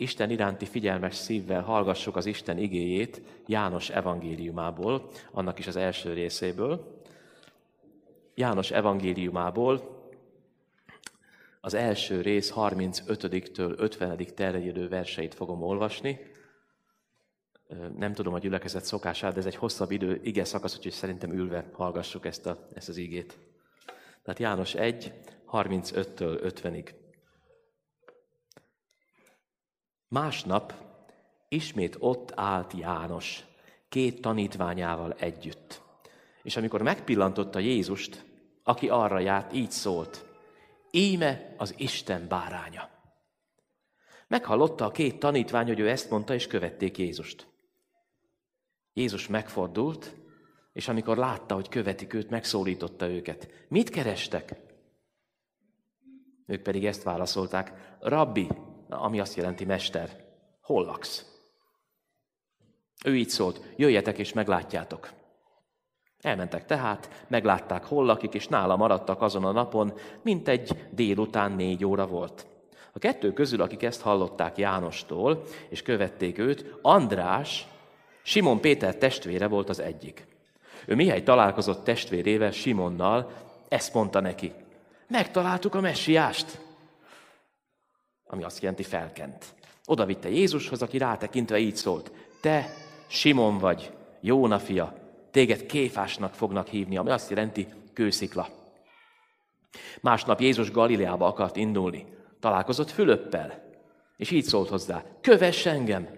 Isten iránti figyelmes szívvel hallgassuk az Isten igéjét János evangéliumából, annak is az első részéből. János evangéliumából az első rész 35-től 50. terjedő verseit fogom olvasni. Nem tudom a gyülekezet szokását, de ez egy hosszabb idő, ige szakasz, úgyhogy szerintem ülve hallgassuk ezt, a, ezt az igét. Tehát János 1, 35-től 50-ig. Másnap ismét ott állt János, két tanítványával együtt. És amikor megpillantotta Jézust, aki arra járt, így szólt, íme az Isten báránya. Meghallotta a két tanítvány, hogy ő ezt mondta, és követték Jézust. Jézus megfordult, és amikor látta, hogy követik őt, megszólította őket. Mit kerestek? Ők pedig ezt válaszolták, Rabbi, ami azt jelenti mester, hol laksz? Ő így szólt, jöjjetek és meglátjátok. Elmentek tehát, meglátták, hol lakik, és nála maradtak azon a napon, mint egy délután négy óra volt. A kettő közül, akik ezt hallották Jánostól, és követték őt, András, Simon Péter testvére volt az egyik. Ő mihely találkozott testvérével, Simonnal, ezt mondta neki. Megtaláltuk a messiást, ami azt jelenti felkent. Oda vitte Jézushoz, aki rátekintve így szólt. Te Simon vagy, Jóna fia, téged kéfásnak fognak hívni, ami azt jelenti kőszikla. Másnap Jézus Galileába akart indulni. Találkozott Fülöppel, és így szólt hozzá, kövess engem!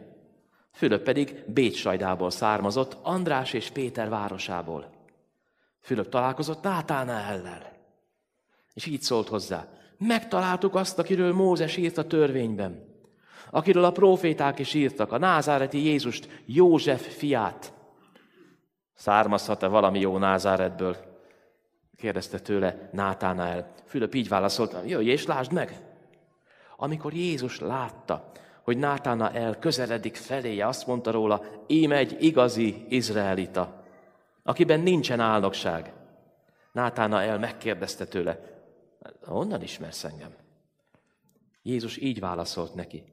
Fülöp pedig Bécsajdából származott, András és Péter városából. Fülöp találkozott ellel, és így szólt hozzá, megtaláltuk azt, akiről Mózes írt a törvényben, akiről a proféták is írtak, a názáreti Jézust, József fiát. Származhat-e valami jó Názáretből? kérdezte tőle Nátánál. Fülöp így válaszolt, jöjj és lásd meg! Amikor Jézus látta, hogy Nátánael közeledik feléje, azt mondta róla, íme egy igazi izraelita, akiben nincsen álnokság. Nátánael megkérdezte tőle, honnan ismersz engem? Jézus így válaszolt neki,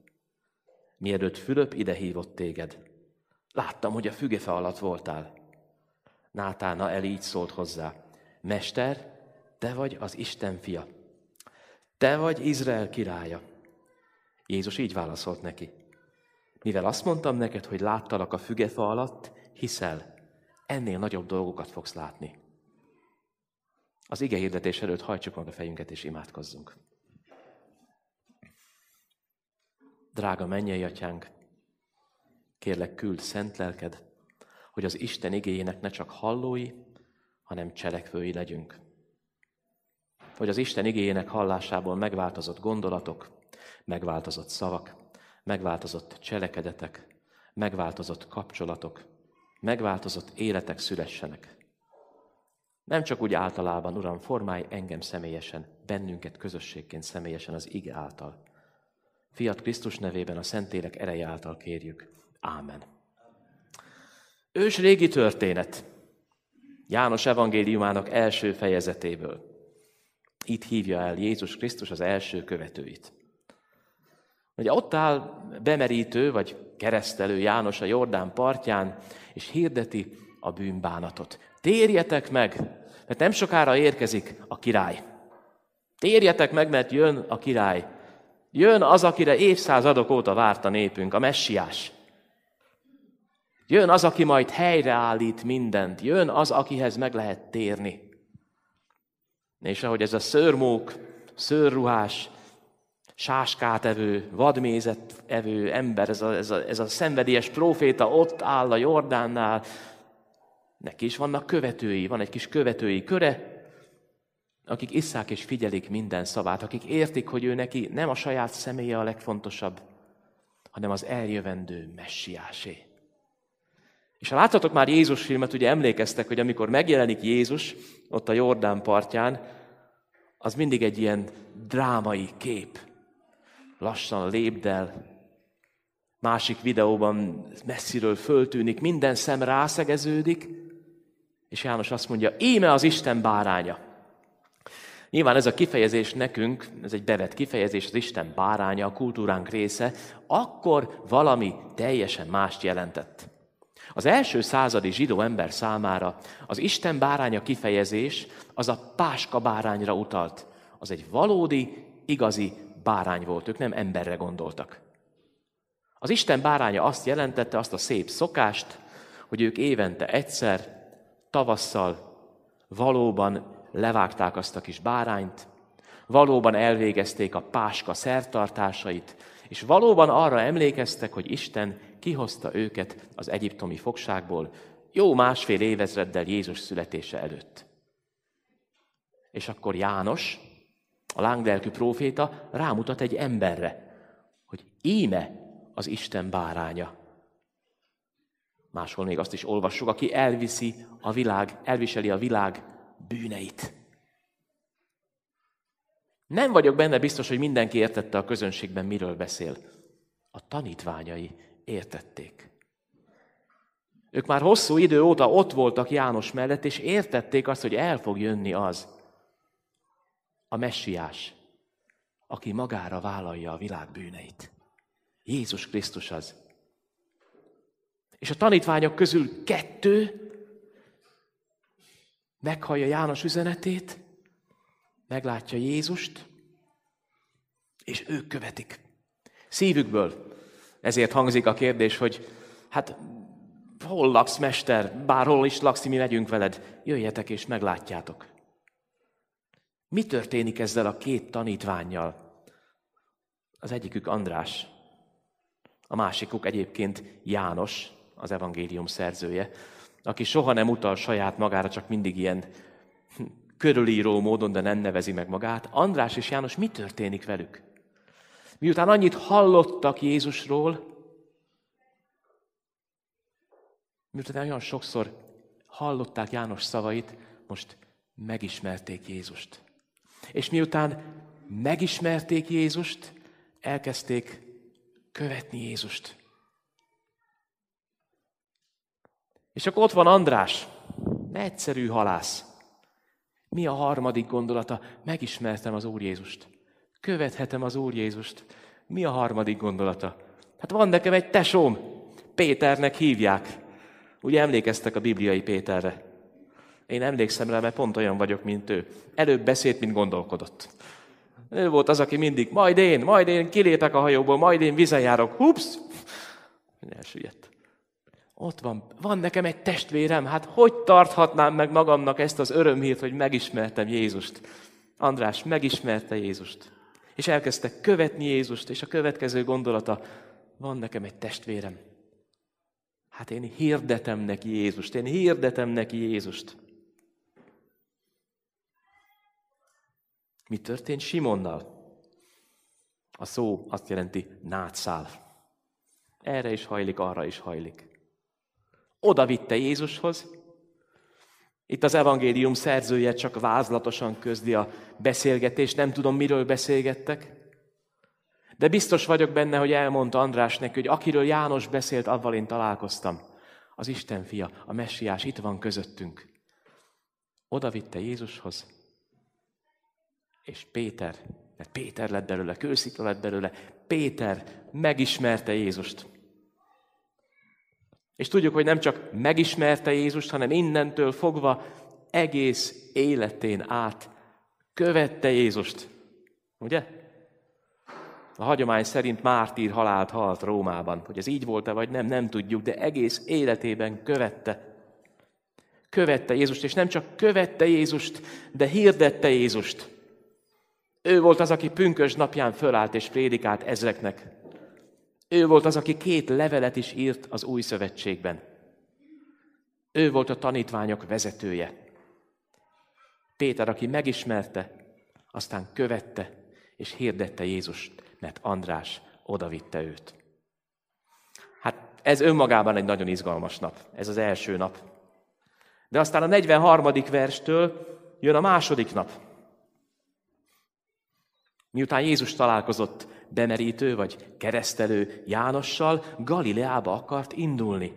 mielőtt Fülöp ide hívott téged. Láttam, hogy a fügefe alatt voltál. Nátána el így szólt hozzá, Mester, te vagy az Isten fia. Te vagy Izrael királya. Jézus így válaszolt neki. Mivel azt mondtam neked, hogy láttalak a fügefa alatt, hiszel, ennél nagyobb dolgokat fogsz látni. Az ige hirdetés előtt hajtsuk meg a fejünket és imádkozzunk. Drága mennyei atyánk, kérlek küld szent lelked, hogy az Isten igényének ne csak hallói, hanem cselekvői legyünk. Hogy az Isten igényének hallásából megváltozott gondolatok, megváltozott szavak, megváltozott cselekedetek, megváltozott kapcsolatok, megváltozott életek szülessenek. Nem csak úgy általában, Uram, formálj engem személyesen, bennünket közösségként személyesen az ige által. Fiat Krisztus nevében a Szentélek ereje által kérjük. Ámen. Ős régi történet. János evangéliumának első fejezetéből. Itt hívja el Jézus Krisztus az első követőit. Ugye ott áll bemerítő, vagy keresztelő János a Jordán partján, és hirdeti a bűnbánatot. Térjetek meg, mert nem sokára érkezik a király. Térjetek meg, mert jön a király. Jön az, akire évszázadok óta várt a népünk, a messiás. Jön az, aki majd helyreállít mindent. Jön az, akihez meg lehet térni. És ahogy ez a szörmók, szőrruhás, sáskát evő, vadmézet evő ember, ez a, ez, a, ez a szenvedélyes próféta ott áll a Jordánnál, neki is vannak követői, van egy kis követői köre, akik isszák és figyelik minden szavát, akik értik, hogy ő neki nem a saját személye a legfontosabb, hanem az eljövendő messiásé. És ha láttatok már Jézus filmet, ugye emlékeztek, hogy amikor megjelenik Jézus ott a Jordán partján, az mindig egy ilyen drámai kép. Lassan lépdel, másik videóban messziről föltűnik, minden szem rászegeződik, és János azt mondja, íme az Isten báránya. Nyilván ez a kifejezés nekünk, ez egy bevett kifejezés, az Isten báránya, a kultúránk része, akkor valami teljesen mást jelentett. Az első századi zsidó ember számára az Isten báránya kifejezés az a páska bárányra utalt. Az egy valódi, igazi bárány volt, ők nem emberre gondoltak. Az Isten báránya azt jelentette, azt a szép szokást, hogy ők évente egyszer, tavasszal valóban levágták azt a kis bárányt, valóban elvégezték a páska szertartásait, és valóban arra emlékeztek, hogy Isten kihozta őket az egyiptomi fogságból jó másfél évezreddel Jézus születése előtt. És akkor János, a lánglelkű próféta rámutat egy emberre, hogy íme az Isten báránya. Máshol még azt is olvassuk, aki elviszi a világ, elviseli a világ bűneit. Nem vagyok benne biztos, hogy mindenki értette a közönségben, miről beszél. A tanítványai értették. Ők már hosszú idő óta ott voltak János mellett, és értették azt, hogy el fog jönni az, a messiás, aki magára vállalja a világ bűneit. Jézus Krisztus az. És a tanítványok közül kettő meghallja János üzenetét, meglátja Jézust, és ők követik. Szívükből. Ezért hangzik a kérdés, hogy hát hol laksz, mester? Bárhol is laksz, mi megyünk veled. Jöjjetek és meglátjátok. Mi történik ezzel a két tanítványjal? Az egyikük András, a másikuk egyébként János, az evangélium szerzője, aki soha nem utal saját magára, csak mindig ilyen körülíró módon, de nem nevezi meg magát. András és János, mi történik velük? Miután annyit hallottak Jézusról, miután olyan sokszor hallották János szavait, most megismerték Jézust. És miután megismerték Jézust, elkezdték követni Jézust. És akkor ott van András, egyszerű halász. Mi a harmadik gondolata? Megismertem az Úr Jézust. Követhetem az Úr Jézust. Mi a harmadik gondolata? Hát van nekem egy tesóm, Péternek hívják. Ugye emlékeztek a bibliai Péterre? Én emlékszem rá, mert pont olyan vagyok, mint ő. Előbb beszélt, mint gondolkodott. Ő volt az, aki mindig, majd én, majd én kilépek a hajóból, majd én vizen járok. Hups! Elsüllyedt. Ott van, van nekem egy testvérem, hát hogy tarthatnám meg magamnak ezt az örömhírt, hogy megismertem Jézust? András megismerte Jézust, és elkezdte követni Jézust, és a következő gondolata, van nekem egy testvérem. Hát én hirdetem neki Jézust, én hirdetem neki Jézust. Mi történt Simonnal? A szó azt jelenti nátszál. Erre is hajlik, arra is hajlik. Oda vitte Jézushoz. Itt az evangélium szerzője csak vázlatosan közdi a beszélgetést, nem tudom, miről beszélgettek. De biztos vagyok benne, hogy elmondta András neki, hogy akiről János beszélt, avval én találkoztam. Az Isten fia, a messiás itt van közöttünk. Oda vitte Jézushoz, és Péter, mert Péter lett belőle, kőszikla lett belőle, Péter megismerte Jézust. És tudjuk, hogy nem csak megismerte Jézust, hanem innentől fogva egész életén át követte Jézust. Ugye? A hagyomány szerint mártír halált halt Rómában. Hogy ez így volt-e vagy nem, nem tudjuk, de egész életében követte. Követte Jézust, és nem csak követte Jézust, de hirdette Jézust. Ő volt az, aki pünkös napján fölállt és prédikált ezreknek. Ő volt az, aki két levelet is írt az új szövetségben. Ő volt a tanítványok vezetője. Péter, aki megismerte, aztán követte és hirdette Jézust, mert András odavitte őt. Hát ez önmagában egy nagyon izgalmas nap. Ez az első nap. De aztán a 43. verstől jön a második nap. Miután Jézus találkozott bemerítő vagy keresztelő Jánossal, Galileába akart indulni.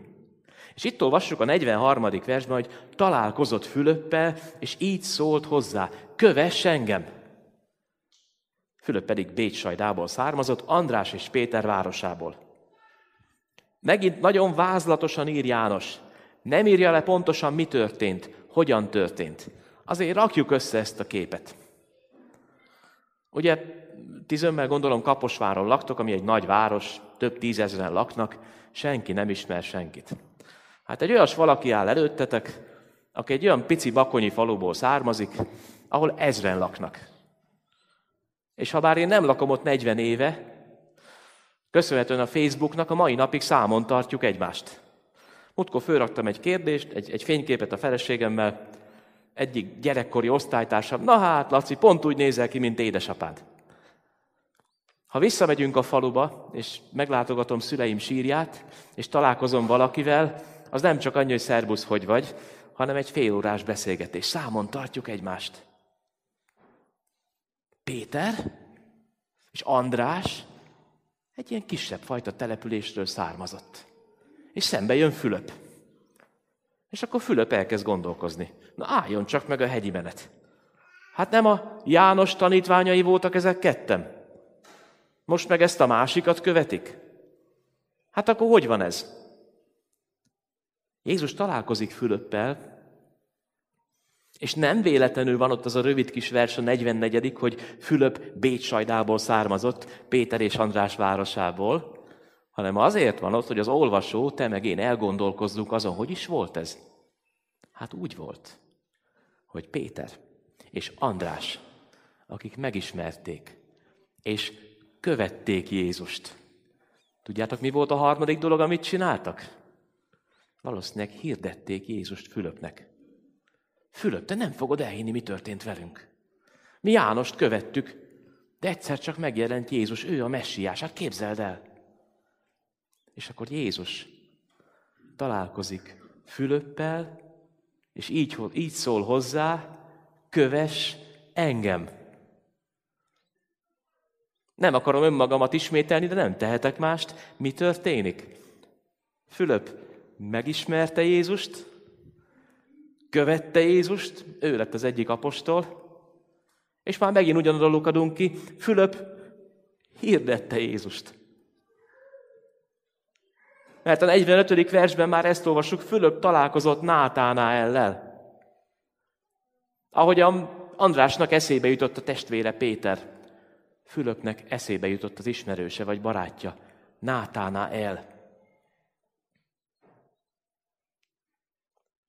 És itt olvassuk a 43. versben, hogy találkozott Fülöppel, és így szólt hozzá, kövess engem! Fülöp pedig Bécsajdából származott, András és Péter városából. Megint nagyon vázlatosan ír János. Nem írja le pontosan, mi történt, hogyan történt. Azért rakjuk össze ezt a képet. Ugye, tizömmel gondolom Kaposváron laktok, ami egy nagy város, több tízezren laknak, senki nem ismer senkit. Hát egy olyas valaki áll előttetek, aki egy olyan pici bakonyi faluból származik, ahol ezren laknak. És ha bár én nem lakom ott 40 éve, köszönhetően a Facebooknak a mai napig számon tartjuk egymást. Múltkor fölraktam egy kérdést, egy, egy fényképet a feleségemmel, egyik gyerekkori osztálytársam, na hát, Laci, pont úgy nézel ki, mint édesapád. Ha visszamegyünk a faluba, és meglátogatom szüleim sírját, és találkozom valakivel, az nem csak annyi, hogy szerbusz, hogy vagy, hanem egy félórás beszélgetés. Számon tartjuk egymást. Péter és András egy ilyen kisebb fajta településről származott. És szembe jön Fülöp. És akkor Fülöp elkezd gondolkozni. Na álljon csak meg a hegyi menet. Hát nem a János tanítványai voltak ezek ketten? Most meg ezt a másikat követik? Hát akkor hogy van ez? Jézus találkozik Fülöppel, és nem véletlenül van ott az a rövid kis vers a 44 hogy Fülöp Bécsajdából származott, Péter és András városából, hanem azért van ott, hogy az olvasó, te meg én elgondolkozzunk azon, hogy is volt ez. Hát úgy volt, hogy Péter és András, akik megismerték, és követték Jézust. Tudjátok, mi volt a harmadik dolog, amit csináltak? Valószínűleg hirdették Jézust Fülöpnek. Fülöp, te nem fogod elhinni, mi történt velünk. Mi Jánost követtük, de egyszer csak megjelent Jézus, ő a messiás, hát képzeld el. És akkor Jézus találkozik Fülöppel, és így, így szól hozzá, köves engem. Nem akarom önmagamat ismételni, de nem tehetek mást. Mi történik? Fülöp megismerte Jézust, követte Jézust, ő lett az egyik apostol, és már megint ugyanoda lukadunk ki, Fülöp hirdette Jézust. Mert a 45. versben már ezt olvassuk, Fülöp találkozott Nátánál ellel. Ahogy Andrásnak eszébe jutott a testvére Péter, Fülöpnek eszébe jutott az ismerőse vagy barátja, Nátáná el.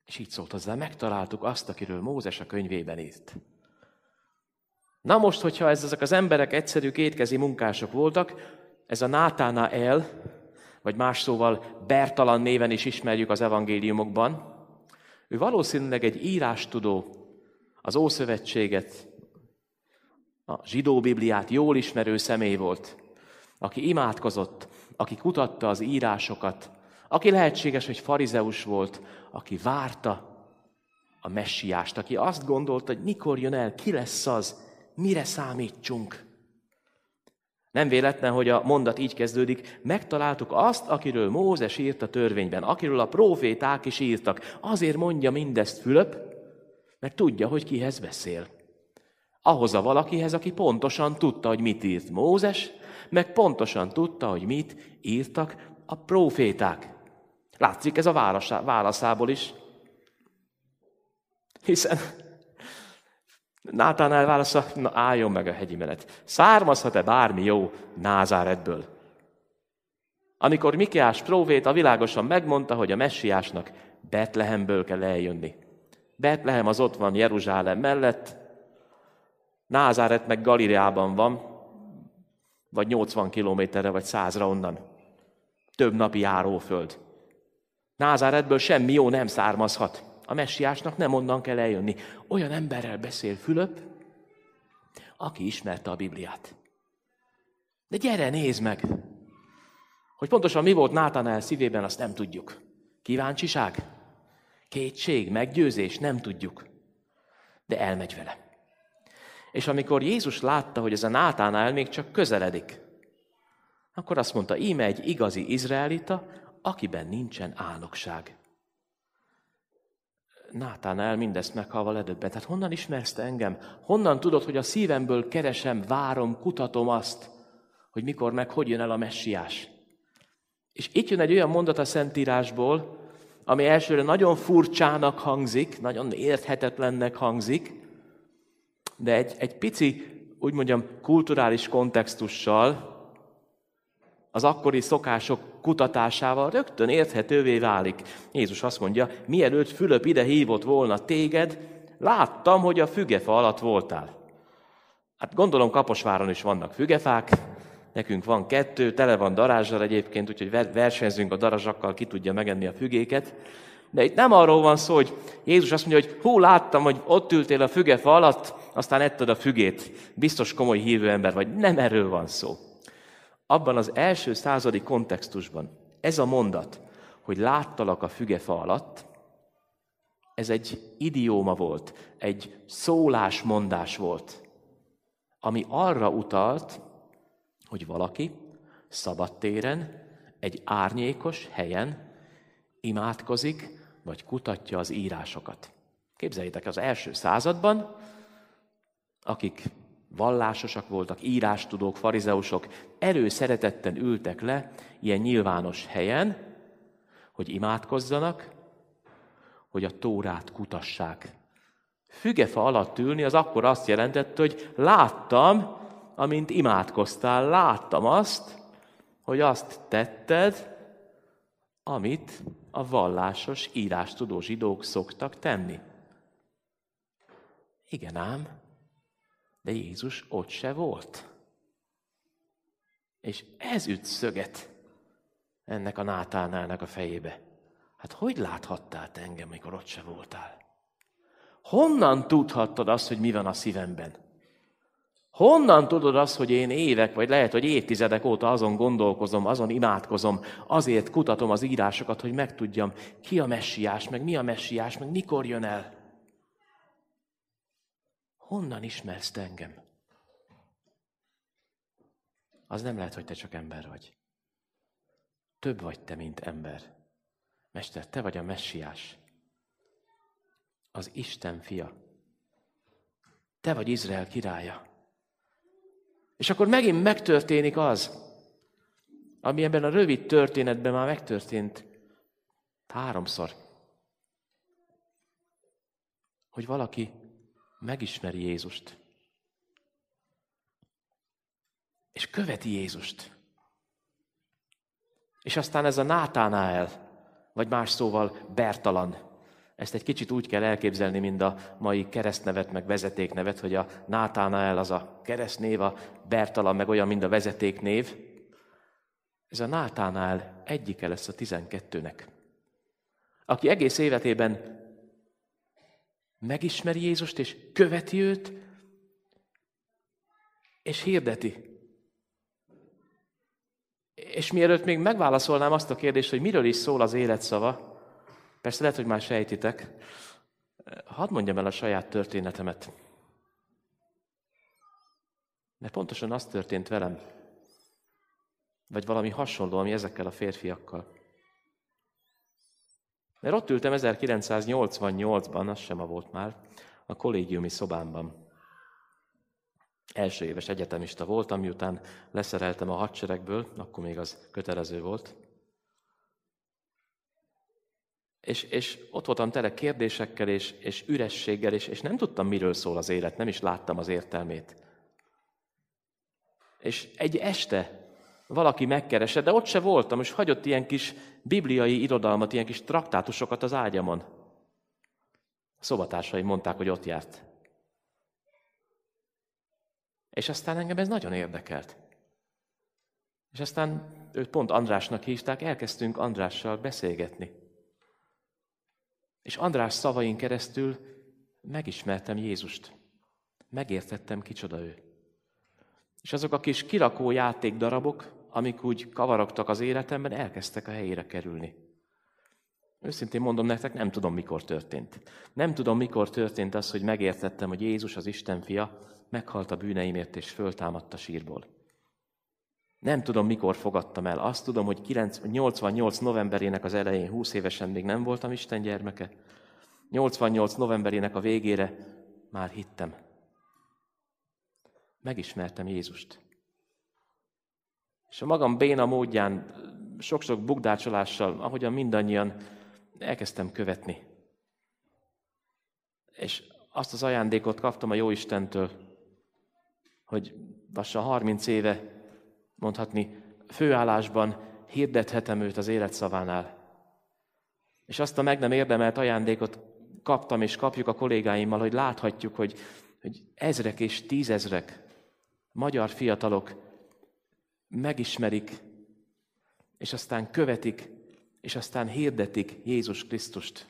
És így szólt hozzá, megtaláltuk azt, akiről Mózes a könyvében írt. Na most, hogyha ez, ezek az emberek egyszerű kétkezi munkások voltak, ez a Nátána el, vagy más szóval Bertalan néven is ismerjük az evangéliumokban, ő valószínűleg egy írástudó, az Ószövetséget, a zsidó Bibliát jól ismerő személy volt, aki imádkozott, aki kutatta az írásokat, aki lehetséges, hogy farizeus volt, aki várta a messiást, aki azt gondolta, hogy mikor jön el, ki lesz az, mire számítsunk. Nem véletlen, hogy a mondat így kezdődik, megtaláltuk azt, akiről Mózes írt a törvényben, akiről a proféták is írtak. Azért mondja mindezt Fülöp, mert tudja, hogy kihez beszél. Ahhoz a valakihez, aki pontosan tudta, hogy mit írt Mózes, meg pontosan tudta, hogy mit írtak a proféták. Látszik ez a válaszából is. Hiszen Nátán elválasza, na álljon meg a hegyi menet. Származhat-e bármi jó Názáretből? Amikor Mikiás a világosan megmondta, hogy a messiásnak Betlehemből kell eljönni. Betlehem az ott van Jeruzsálem mellett, Názáret meg Galileában van, vagy 80 kilométerre, vagy százra onnan. Több napi járóföld. Názáretből semmi jó nem származhat. A messiásnak nem onnan kell eljönni. Olyan emberrel beszél Fülöp, aki ismerte a Bibliát. De gyere, nézd meg! Hogy pontosan mi volt Nátánál szívében, azt nem tudjuk. Kíváncsiság? Kétség, meggyőzés? Nem tudjuk. De elmegy vele. És amikor Jézus látta, hogy ez a Nátánál még csak közeledik, akkor azt mondta, íme egy igazi izraelita, akiben nincsen álnokság. Nátán el mindezt meghalva ledöbbent. Tehát honnan ismersz te engem? Honnan tudod, hogy a szívemből keresem, várom, kutatom azt, hogy mikor meg hogy jön el a messiás? És itt jön egy olyan mondat a Szentírásból, ami elsőre nagyon furcsának hangzik, nagyon érthetetlennek hangzik, de egy, egy pici, úgy mondjam, kulturális kontextussal, az akkori szokások kutatásával rögtön érthetővé válik. Jézus azt mondja, mielőtt Fülöp ide hívott volna téged, láttam, hogy a fügefa alatt voltál. Hát gondolom Kaposváron is vannak fügefák, nekünk van kettő, tele van darázsal egyébként, úgyhogy versenyzünk a darazsakkal, ki tudja megenni a fügéket. De itt nem arról van szó, hogy Jézus azt mondja, hogy hú, láttam, hogy ott ültél a fügefa alatt, aztán ettad a fügét. Biztos komoly hívő ember vagy. Nem erről van szó. Abban az első századi kontextusban ez a mondat, hogy láttalak a fügefa alatt, ez egy idióma volt, egy szólásmondás volt, ami arra utalt, hogy valaki szabadtéren, egy árnyékos helyen imádkozik, vagy kutatja az írásokat. Képzeljétek, az első században, akik vallásosak voltak, írástudók, farizeusok, erőszeretetten ültek le ilyen nyilvános helyen, hogy imádkozzanak, hogy a tórát kutassák. Fügefa alatt ülni az akkor azt jelentette, hogy láttam, amint imádkoztál, láttam azt, hogy azt tetted, amit a vallásos, írástudó zsidók szoktak tenni. Igen ám, de Jézus ott se volt. És ez üt szöget ennek a nátánálnak a fejébe. Hát hogy láthattál te engem, mikor ott se voltál? Honnan tudhattad azt, hogy mi van a szívemben? Honnan tudod azt, hogy én évek, vagy lehet, hogy évtizedek óta azon gondolkozom, azon imádkozom, azért kutatom az írásokat, hogy megtudjam, ki a messiás, meg mi a messiás, meg mikor jön el? Honnan ismersz te engem? Az nem lehet, hogy te csak ember vagy. Több vagy te, mint ember. Mester, te vagy a messiás. Az Isten fia. Te vagy Izrael királya. És akkor megint megtörténik az, ami ebben a rövid történetben már megtörtént háromszor. Hogy valaki megismeri Jézust. És követi Jézust. És aztán ez a Nátánál, vagy más szóval Bertalan, ezt egy kicsit úgy kell elképzelni, mint a mai keresztnevet, meg vezetéknevet, hogy a Nátánál az a keresztnév, a Bertalan meg olyan, mint a vezetéknév. Ez a Nátánál egyike lesz a tizenkettőnek. Aki egész életében megismeri Jézust, és követi őt, és hirdeti. És mielőtt még megválaszolnám azt a kérdést, hogy miről is szól az életszava, persze lehet, hogy már sejtitek, hadd mondjam el a saját történetemet. Mert pontosan az történt velem, vagy valami hasonló, ami ezekkel a férfiakkal. Mert ott ültem 1988-ban, az sem a volt már, a kollégiumi szobámban. Első éves egyetemista voltam, miután leszereltem a hadseregből, akkor még az kötelező volt. És, és ott voltam tele kérdésekkel és, és ürességgel, és, és nem tudtam, miről szól az élet, nem is láttam az értelmét. És egy este valaki megkeresett, de ott se voltam, és hagyott ilyen kis bibliai irodalmat, ilyen kis traktátusokat az ágyamon. A szobatársaim mondták, hogy ott járt. És aztán engem ez nagyon érdekelt. És aztán őt pont Andrásnak hívták, elkezdtünk Andrással beszélgetni. És András szavain keresztül megismertem Jézust. Megértettem, kicsoda ő. És azok a kis kirakó játékdarabok, amik úgy kavarogtak az életemben, elkezdtek a helyére kerülni. Őszintén mondom nektek, nem tudom, mikor történt. Nem tudom, mikor történt az, hogy megértettem, hogy Jézus az Isten fia, meghalt a bűneimért és föltámadt a sírból. Nem tudom, mikor fogadtam el. Azt tudom, hogy 88 novemberének az elején, 20 évesen még nem voltam Isten gyermeke. 88 novemberének a végére már hittem. Megismertem Jézust. És a magam béna módján, sok-sok bugdácsolással, ahogyan mindannyian elkezdtem követni. És azt az ajándékot kaptam a Jóistentől, hogy lassan 30 éve mondhatni főállásban hirdethetem őt az életszavánál. És azt a meg nem érdemelt ajándékot kaptam és kapjuk a kollégáimmal, hogy láthatjuk, hogy, hogy ezrek és tízezrek magyar fiatalok megismerik, és aztán követik, és aztán hirdetik Jézus Krisztust.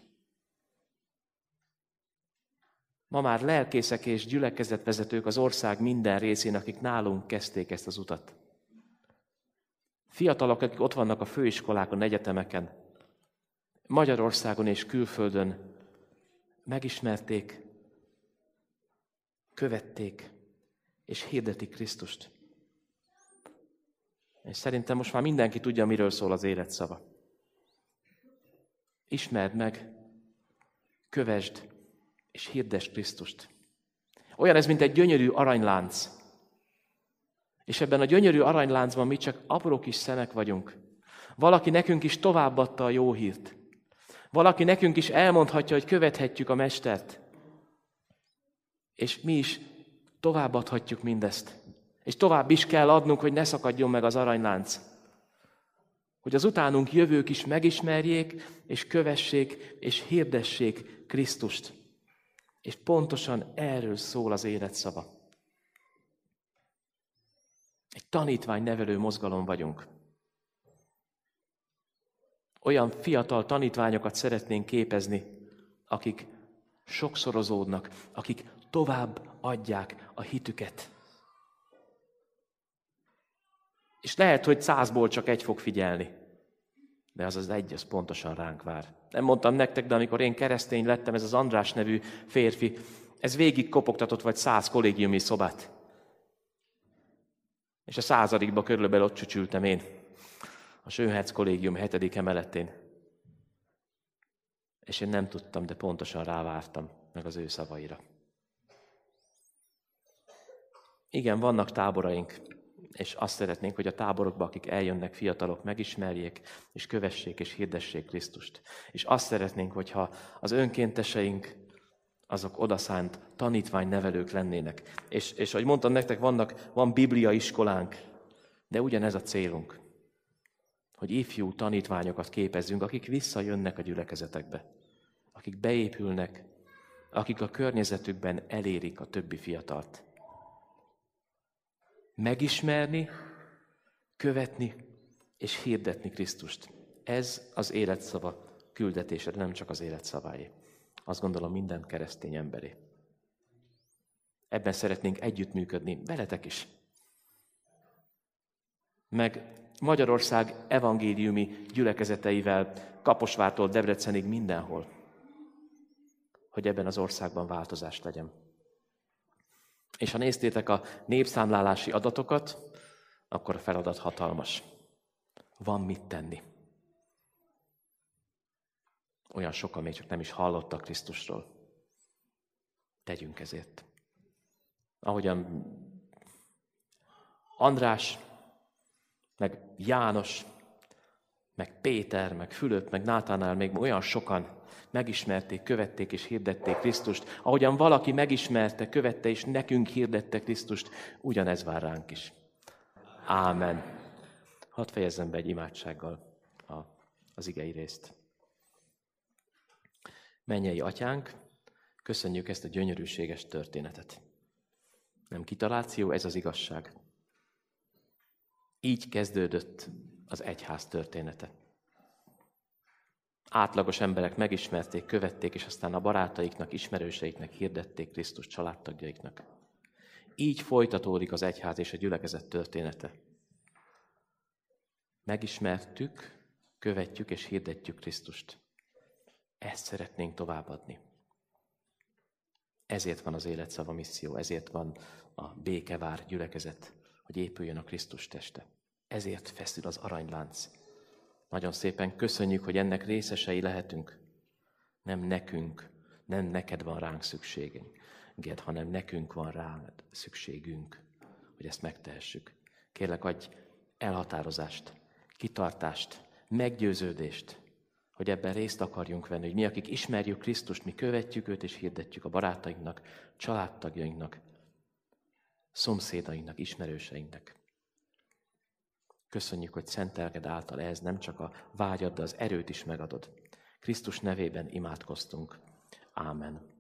Ma már lelkészek és gyülekezetvezetők az ország minden részén, akik nálunk kezdték ezt az utat. Fiatalok, akik ott vannak a főiskolákon, egyetemeken, Magyarországon és külföldön megismerték, követték és hirdetik Krisztust. És szerintem most már mindenki tudja, miről szól az életszava. Ismerd meg, kövesd és hirdesd Krisztust. Olyan ez, mint egy gyönyörű aranylánc. És ebben a gyönyörű aranyláncban mi csak apró kis szemek vagyunk. Valaki nekünk is továbbadta a jó hírt. Valaki nekünk is elmondhatja, hogy követhetjük a Mestert. És mi is továbbadhatjuk mindezt. És tovább is kell adnunk, hogy ne szakadjon meg az aranylánc. Hogy az utánunk jövők is megismerjék, és kövessék, és hirdessék Krisztust. És pontosan erről szól az életszava. Egy tanítvány nevelő mozgalom vagyunk. Olyan fiatal tanítványokat szeretnénk képezni, akik sokszorozódnak, akik tovább adják a hitüket. És lehet, hogy százból csak egy fog figyelni. De az az egy, az pontosan ránk vár. Nem mondtam nektek, de amikor én keresztény lettem, ez az András nevű férfi, ez végig kopogtatott vagy száz kollégiumi szobát. És a századikba körülbelül ott csücsültem én a Sőherc kollégium hetedik emeletén. És én nem tudtam, de pontosan rávártam meg az ő szavaira. Igen, vannak táboraink, és azt szeretnénk, hogy a táborokba, akik eljönnek, fiatalok, megismerjék, és kövessék, és hirdessék Krisztust. És azt szeretnénk, hogyha az önkénteseink, azok odaszánt tanítványnevelők lennének. És, és ahogy mondtam nektek, vannak, van biblia iskolánk, de ugyanez a célunk hogy ifjú tanítványokat képezzünk, akik visszajönnek a gyülekezetekbe, akik beépülnek, akik a környezetükben elérik a többi fiatalt. Megismerni, követni és hirdetni Krisztust. Ez az életszava küldetése, nem csak az életszaváé. Azt gondolom minden keresztény emberé. Ebben szeretnénk együttműködni, veletek is. Meg Magyarország evangéliumi gyülekezeteivel, Kaposvártól Debrecenig mindenhol, hogy ebben az országban változás legyen. És ha néztétek a népszámlálási adatokat, akkor a feladat hatalmas. Van mit tenni. Olyan sokan még csak nem is hallottak Krisztusról. Tegyünk ezért. Ahogyan András meg János, meg Péter, meg Fülöp, meg Nátánál még olyan sokan megismerték, követték és hirdették Krisztust. Ahogyan valaki megismerte, követte és nekünk hirdette Krisztust, ugyanez vár ránk is. Ámen. Hadd fejezzem be egy imádsággal a, az igei részt. Mennyei atyánk, köszönjük ezt a gyönyörűséges történetet. Nem kitaláció, ez az igazság. Így kezdődött az egyház története. Átlagos emberek megismerték, követték, és aztán a barátaiknak, ismerőseiknek hirdették Krisztus családtagjaiknak. Így folytatódik az egyház és a gyülekezet története. Megismertük, követjük és hirdetjük Krisztust. Ezt szeretnénk továbbadni. Ezért van az életszava misszió, ezért van a békevár gyülekezet hogy épüljön a Krisztus teste. Ezért feszül az aranylánc. Nagyon szépen köszönjük, hogy ennek részesei lehetünk. Nem nekünk Nem neked van ránk szükségünk, hanem nekünk van rá szükségünk, hogy ezt megtehessük. Kérlek, adj elhatározást, kitartást, meggyőződést, hogy ebben részt akarjunk venni, hogy mi, akik ismerjük Krisztust, mi követjük őt és hirdetjük a barátainknak, családtagjainknak, szomszédainknak, ismerőseinknek. Köszönjük, hogy szent elked által ez nem csak a vágyad, de az erőt is megadod. Krisztus nevében imádkoztunk. Ámen.